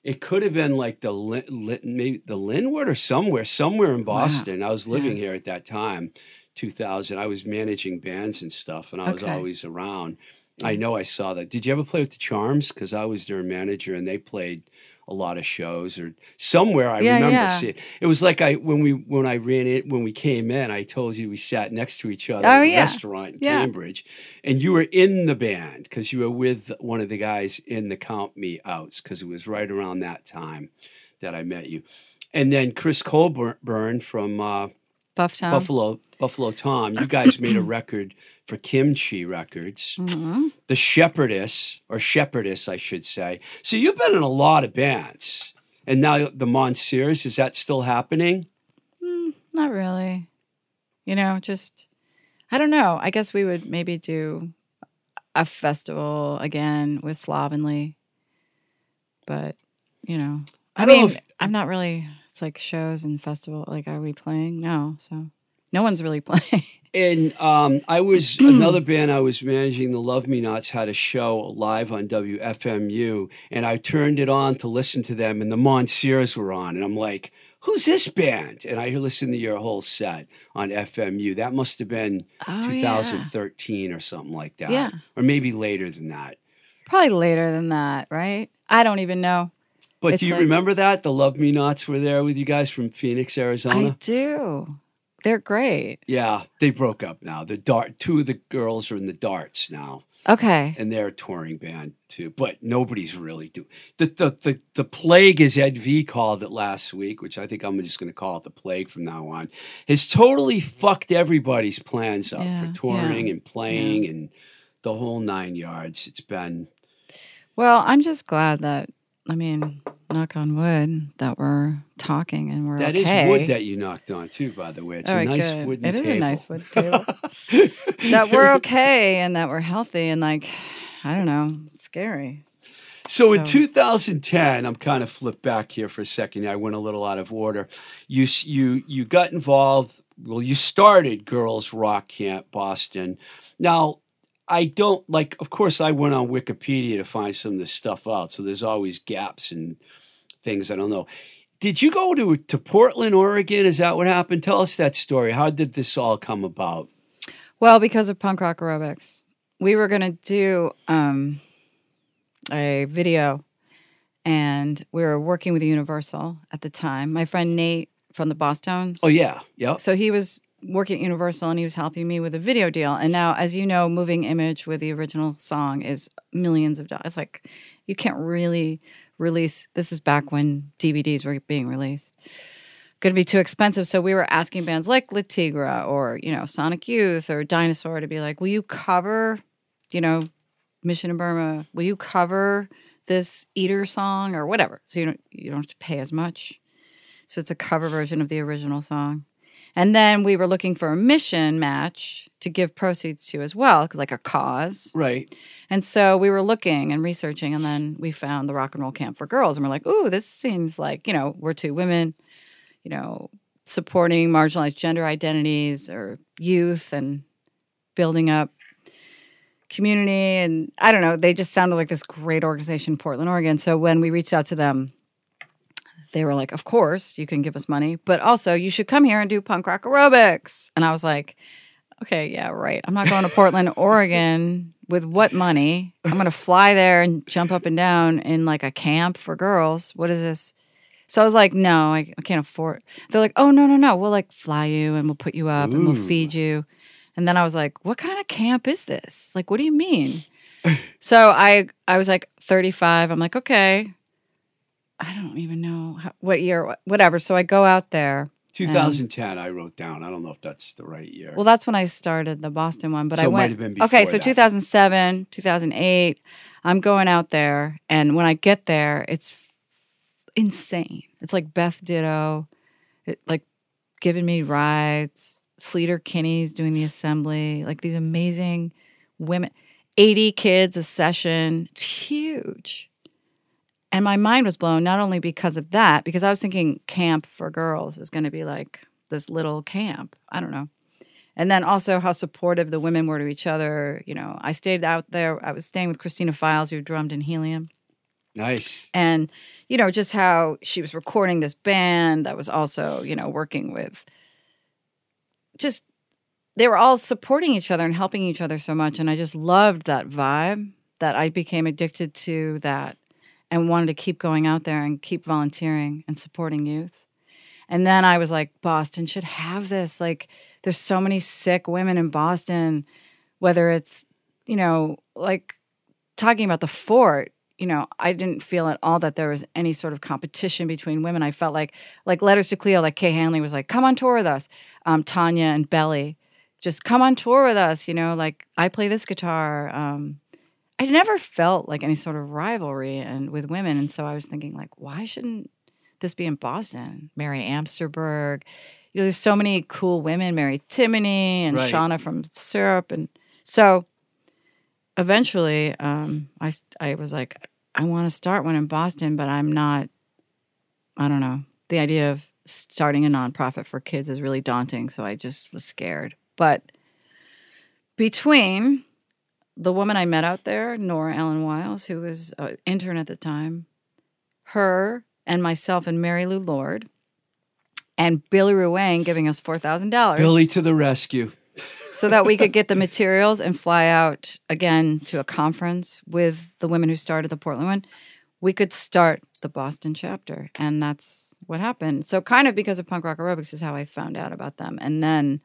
It could have been like the Lin, Lin, maybe the Linwood or somewhere, somewhere in Boston. I was living here at that time, 2000. I was managing bands and stuff, and I was Okay. always around. I know I saw that. Did you ever play with the Charms? Because I was their manager, and they played a lot of shows or somewhere. I Yeah, remember yeah. seeing. It was like I when we when I ran it when we came in. I told you we sat next to each other Oh, at a yeah. restaurant in. Cambridge, and you were in the band because you were with one of the guys in the Count Me Outs because it was right around that time that I met you. And then Chris Colbourn from uh, Buff Town. Buffalo Buffalo Tom, you guys made a record for Kimchi Records, Mm-hmm. the Shepherdess or Shepherdess, I should say. So you've been in a lot of bands, and now the Monsieurs is that still happening? Not really. You know, just I don't know. I guess we would maybe do a festival again with Slovenly. But, you know, I, I mean, if- I'm not really. It's like shows and festival. Like, are we playing? No. So no one's really playing. And um, I was another band I was managing, the Love Me Nots, had a show live on WFMU, and I turned it on to listen to them, and the Monsieurs were on, and I'm like, "Who's this band?" And I listened to your whole set on FMU. That must have been Oh, yeah. 2013 or something like that, Yeah. or maybe later than that. Probably later than that, right? I don't even know. But It's do you like- remember that the Love Me Nots were there with you guys from Phoenix, Arizona. I do. They're great. yeah, they broke up now. The dart, two of the girls are in the Darts now. Okay. and they're a touring band too. But nobody's really doing the the the, the plague, as Ed V called it last week, which I think I'm just going to call it the plague from now on, has totally fucked everybody's plans up Yeah, for touring yeah, and playing and the whole nine yards. It's been Well, I'm just glad that I mean, knock on wood, that we're talking and we're that is okay. wood that you knocked on too. By the way, it's All a right, nice good. wooden It is table. a nice wood table. that we're okay and that we're healthy and like I don't know, scary. So in 2010, I'm kind of flipped back here for a second. I went a little out of order. You you you got involved. Well, you started Girls Rock Camp Boston. Now, I don't like. Of course, I went on Wikipedia to find some of this stuff out. So there's always gaps and things I don't know. Did you go to to Portland, Oregon? Is that what happened? Tell us that story. How did this all come about? Well, because of punk rock aerobics. We were gonna do um a video and we were working with Universal at the time. My friend Nate from the Boston's. Oh yeah, yeah. So he was working at Universal and he was helping me with a video deal. And now, as you know, Moving Image with the original song is millions of dollars. Like you can't really release. This is back when DVDs were being released. Going to be too expensive. So we were asking bands like Le Tigre or, you know, Sonic Youth or Dinosaur to be like, will you cover, you know, Mission in Burma? Will you cover this Eater song or whatever? So you don't, you don't have to pay as much. So it's a cover version of the original song. And then we were looking for a mission match to give proceeds to as well, like a cause. Right. And so we were looking and researching, and then we found the Rock and Roll Camp for Girls. And we're like, ooh, this seems like, you know, we're two women, you know, supporting marginalized gender identities or youth and building up community. And I don't know, they just sounded like this great organization in Portland, Oregon. So when we reached out to them, they were like, Of course, you can give us money, but also you should come here and do punk rock aerobics. And I was like, Okay, yeah, right. I'm not going to Portland, Oregon with what money? I'm going to fly there and jump up and down in like a camp for girls. What is this? So I was like, No, I, I can't afford. They're like, Oh, no, no, no. We'll like fly you and we'll put you up and we'll feed you. And then I was like, What kind of camp is this? Like, what do you mean? so I I was like 35. I'm like, okay. I don't even know how, what year, whatever. So I go out there. 2010, I wrote down. I don't know if that's the right year. Well, that's when I started the Boston one, but So I it might went. have been okay, so that. 2007, 2008. I'm going out there, and when I get there, it's f- insane. It's like Beth Ditto, it, like giving me rides. Sleater Kinney's doing the assembly. Like these amazing women. 80 kids a session. It's huge. And my mind was blown not only because of that, because I was thinking camp for girls is going to be like this little camp. I don't know. And then also how supportive the women were to each other. You know, I stayed out there. I was staying with Christina Files, who drummed in Helium. nice. And, you know, just how she was recording this band that was also, you know, working with just, they were all supporting each other and helping each other so much. And I just loved that vibe that I became addicted to that and wanted to keep going out there and keep volunteering and supporting youth. And then I was like, Boston should have this. Like, there's so many sick women in Boston, whether it's, you know, like talking about the fort, you know, I didn't feel at all that there was any sort of competition between women. I felt like, like Letters to Cleo, like Kay Hanley was like, come on tour with us. Um, Tanya and Belly, just come on tour with us. You know, like I play this guitar. Um, I never felt like any sort of rivalry and with women, and so I was thinking like, why shouldn't this be in Boston? Merrie Amsterburg, you know, there's so many cool women, Mary Timony and Right. Shauna from Syrup, and so eventually, um, I I was like, I want to start one in Boston, but I'm not. I don't know. The idea of starting a nonprofit for kids is really daunting. So I just was scared. But between the woman I met out there, Nora Ellen Wiles, who was an intern at the time, her and myself and Mary Lou Lord, and Billy Ruane giving us four thousand dollars Billy to the rescue. so that we could get the materials and fly out again to a conference with the women who started the Portland one. We could start the Boston chapter, and that's what happened. So, kind of because of punk rock aerobics is how I found out about them, and then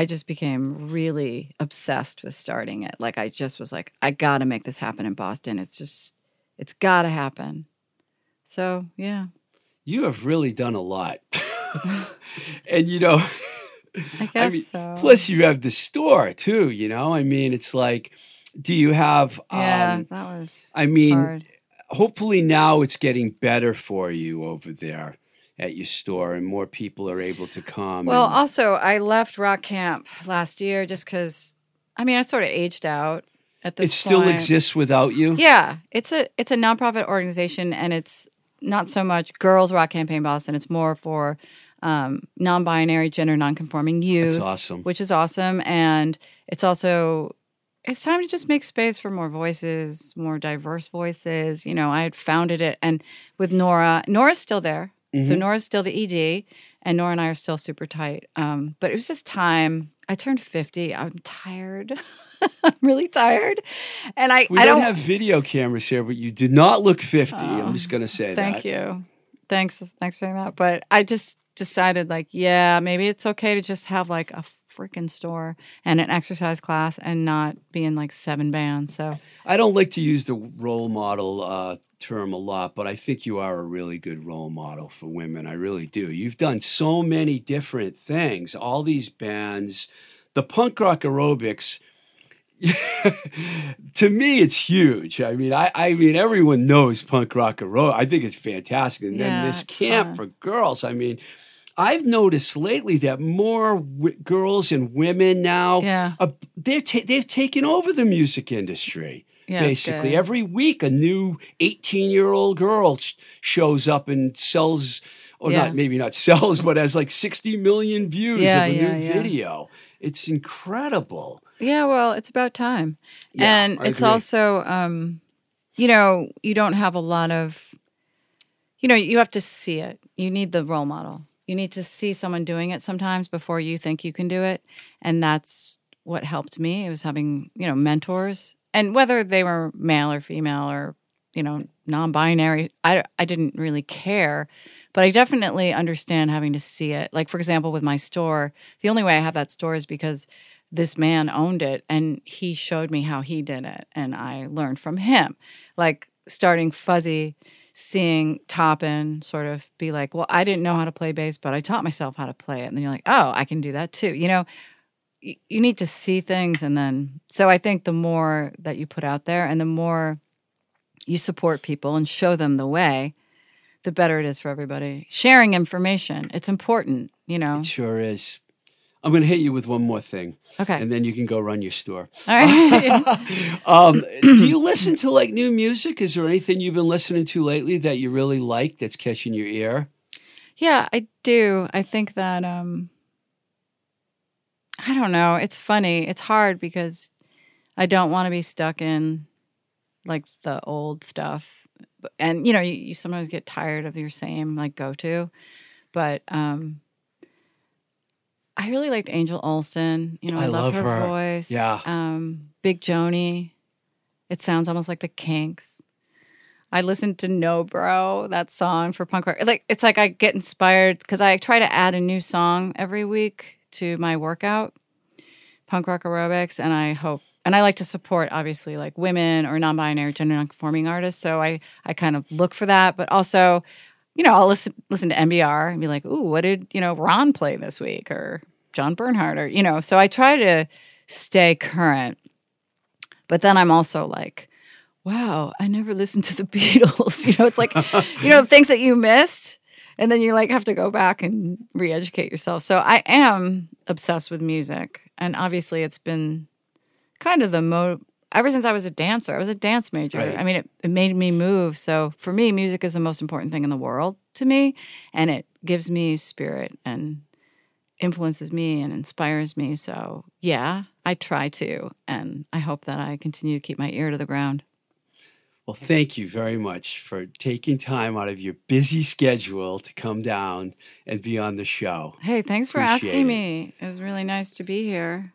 I just became really obsessed with starting it. Like I just was like, I got to make this happen in Boston. It's just, it's got to happen. So yeah, You have really done a lot. and you know, I guess mean, so. plus you have the store too, you know? I mean, it's like do you have yeah, um that was I mean, hard. hopefully now it's getting better for you over there at your store and more people are able to come. Well, and- also, I left rock camp last year just because. I mean, I sort of aged out at this. it still point. exists without you? Yeah, it's a it's a nonprofit organization, and it's not so much Girls Rock Campaign Boston. It's more for um, non-binary, gender non-conforming youth, That's awesome. which is awesome, and it's also it's time to just make space for more voices, more diverse voices. You know, I had founded it, and with Nora, Nora's still there, so Nora's still the ED, and Nora and I are still super tight. Um, but it was just time. I turned fifty. I'm tired. I'm really tired, and I We I don't, don't have video cameras here, but you did not look 50. I'm just going to say Thank that. you. Thanks. Thanks for saying that. But I just decided, like, yeah, maybe it's okay to just have like a freaking store and an exercise class and not be in like seven bands. So I don't like to use the role model uh, term a lot, but I think you are a really good role model for women. I really do. You've done so many different things, all these bands, the punk rock aerobics. to me, it's huge. I mean, I, I mean, everyone knows punk rock aerobics. I think it's fantastic. And then this camp fun. for girls. I mean, I've noticed lately that more w- girls and women now, Yeah. uh, they're ta- they've taken over the music industry. Yeah, basically, every week a new 18 year old girl sh- shows up and sells, or Yeah. not maybe not sells, but has like 60 million views Yeah, of a new video. It's incredible. yeah, well, it's about time. And it's also, um, you know, you don't have a lot of, you know, you have to see it. You need the role model. You need to see someone doing it sometimes before you think you can do it. And that's what helped me. It was having, you know, mentors. And whether they were male or female or, you know, non binary, I, I didn't really care. But I definitely understand having to see it. Like, for example, with my store, the only way I have that store is because this man owned it and he showed me how he did it. And I learned from him. Like, starting fuzzy seeing Toppin sort of be like, well, I didn't know how to play bass, but I taught myself how to play it. And then you're like, oh, I can do that too. You know, you need to see things. And then, so I think the more that you put out there and the more you support people and show them the way, the better it is for everybody. Sharing information, it's important, you know. It sure is. I'm going to hit you with one more thing. Okay. And then you can go run your store. All right. Um, do you listen to like new music? Is there anything you've been listening to lately that you really like that's catching your ear? Yeah, I do. I think that um I don't know. It's funny. It's hard because I don't want to be stuck in like the old stuff. And you know, you, you sometimes get tired of your same like go to. But um I really liked Angel Olsen. You know, I, I love, love her, her. voice. Yeah. Um Big Joni. It sounds almost like the Kinks. I listened to No Bro, that song for punk rock. Like it's like I get inspired because I try to add a new song every week to my workout, punk rock aerobics, and I hope and I like to support obviously like women or non-binary, gender non-conforming artists. So I I kind of look for that, but also, you know, I'll listen listen to MBR and be like, ooh, what did you know Ron play this week or John Bernhardt or you know. So I try to stay current, but then I'm also like wow, I never listened to the Beatles. You know, it's like, you know, things that you missed. And then you like have to go back and re educate yourself. So I am obsessed with music. And obviously, it's been kind of the mo- ever since I was a dancer, I was a dance major. Right. I mean, it, it made me move. So for me, music is the most important thing in the world to me, and it gives me spirit and influences me and inspires me. So yeah, I try to, and I hope that I continue to keep my ear to the ground. Well, thank you very much for taking time out of your busy schedule to come down and be on the show. Hey, thanks for asking it. me. It was really nice to be here.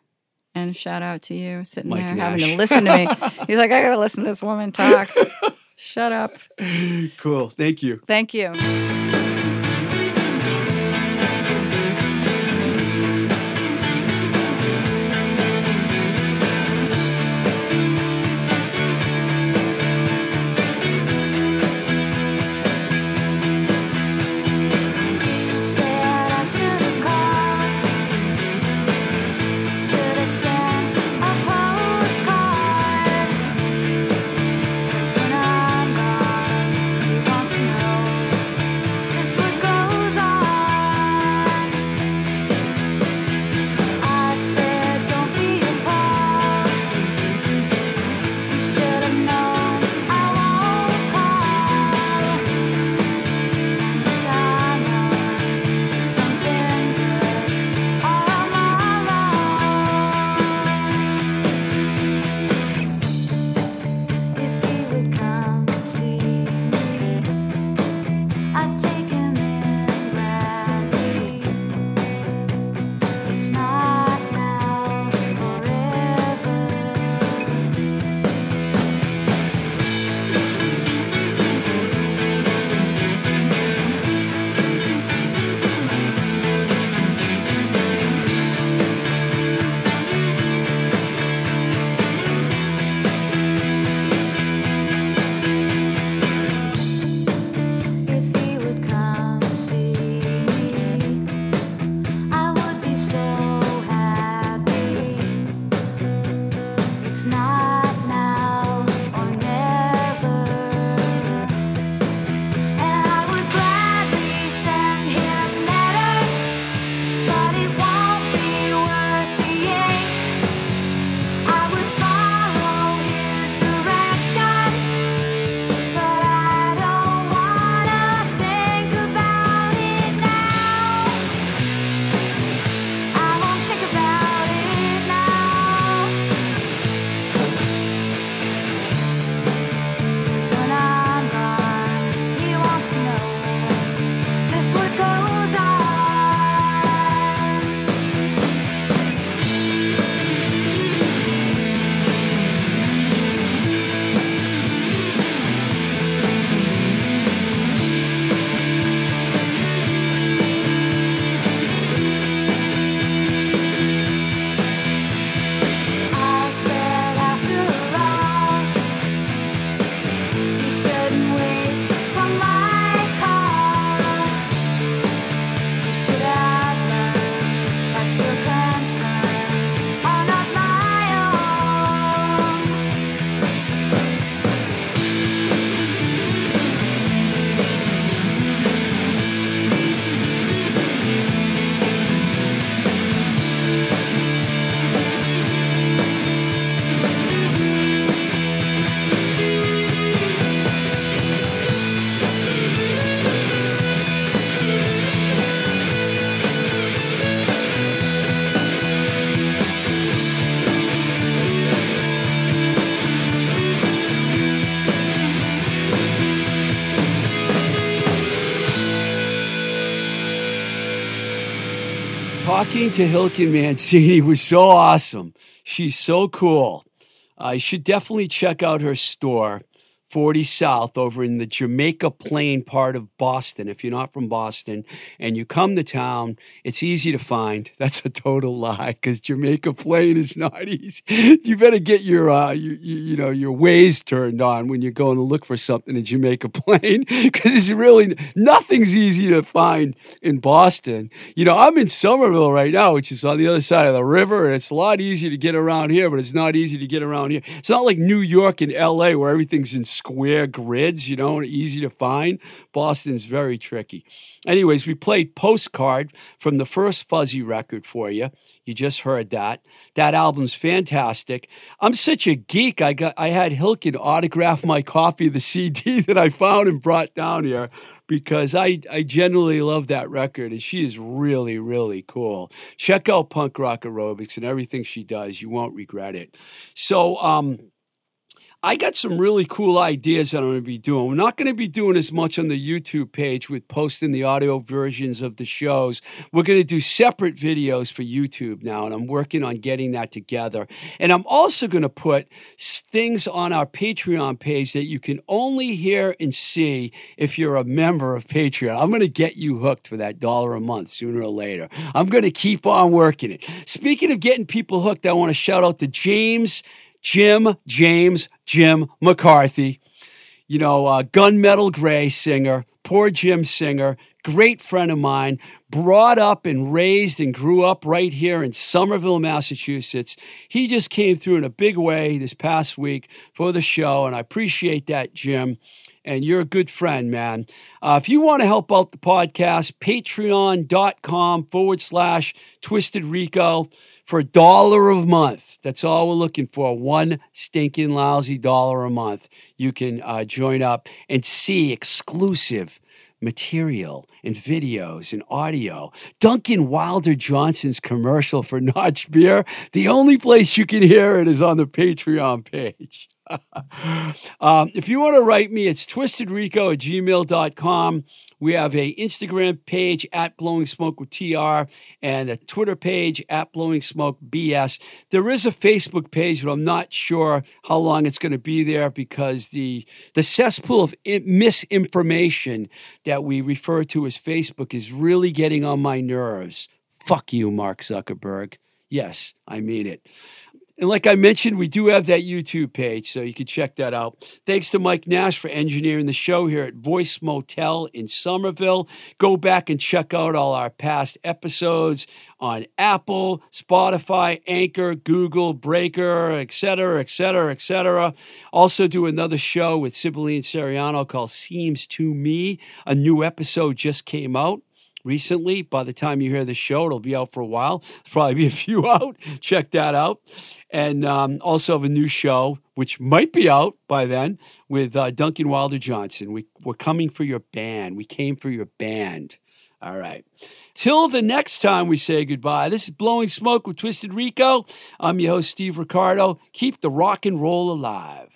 And shout out to you sitting Mike there having to listen to me. He's like, I gotta listen to this woman talk. Shut up. Cool. Thank you. Thank you. Talking to Hilken Mancini was so awesome. She's so cool. You should definitely check out her store, 40 South, over in the Jamaica Plain part of Boston. If you're not from Boston and you come to town, it's easy to find. That's a total lie because Jamaica Plain is not easy. You better get your, uh, you, you, know, your ways turned on when you're going to look for something in Jamaica Plain because it's really nothing's easy to find in Boston. You know, I'm in Somerville right now, which is on the other side of the river, and it's a lot easier to get around here, but it's not easy to get around here. It's not like New York and LA where everything's in square grids, you know, easy to find. Boston's very tricky. Anyways, we played Postcard from the first Fuzzy record for you. You just heard that. That album's fantastic. I'm such a geek. I got I had Hilken autograph my copy of the CD that I found and brought down here because I I genuinely love that record and she is really really cool. Check out Punk Rock Aerobics and everything she does. You won't regret it. So um I got some really cool ideas that I'm going to be doing. We're not going to be doing as much on the YouTube page with posting the audio versions of the shows. We're going to do separate videos for YouTube now, and I'm working on getting that together. And I'm also going to put things on our Patreon page that you can only hear and see if you're a member of Patreon. I'm going to get you hooked for that dollar a month sooner or later. I'm going to keep on working it. Speaking of getting people hooked, I want to shout out to James. Jim James Jim McCarthy, you know, uh, gunmetal gray singer, poor Jim singer, great friend of mine, brought up and raised and grew up right here in Somerville, Massachusetts. He just came through in a big way this past week for the show, and I appreciate that, Jim. And you're a good friend, man. Uh, if you want to help out the podcast, patreon.com forward slash twisted rico for a dollar a month. That's all we're looking for. One stinking lousy dollar a month. You can uh, join up and see exclusive material and videos and audio. Duncan Wilder Johnson's commercial for Notch Beer. The only place you can hear it is on the Patreon page. um, if you want to write me, it's twistedrico at gmail.com. We have a Instagram page at Blowing Smoke with TR and a Twitter page at Blowing Smoke BS. There is a Facebook page, but I'm not sure how long it's going to be there because the the cesspool of misinformation that we refer to as Facebook is really getting on my nerves. Fuck you, Mark Zuckerberg. Yes, I mean it. And like I mentioned, we do have that YouTube page, so you can check that out. Thanks to Mike Nash for engineering the show here at Voice Motel in Somerville. Go back and check out all our past episodes on Apple, Spotify, Anchor, Google, Breaker, etc., etc., etc. Also, do another show with Sibylline Seriano called Seems to Me. A new episode just came out recently. By the time you hear the show, it'll be out for a while. There'll probably be a few out. Check that out. And um, also have a new show, which might be out by then, with uh, Duncan Wilder Johnson. We, we're coming for your band. We came for your band. All right. Till the next time we say goodbye, this is Blowing Smoke with Twisted Rico. I'm your host, Steve Ricardo. Keep the rock and roll alive.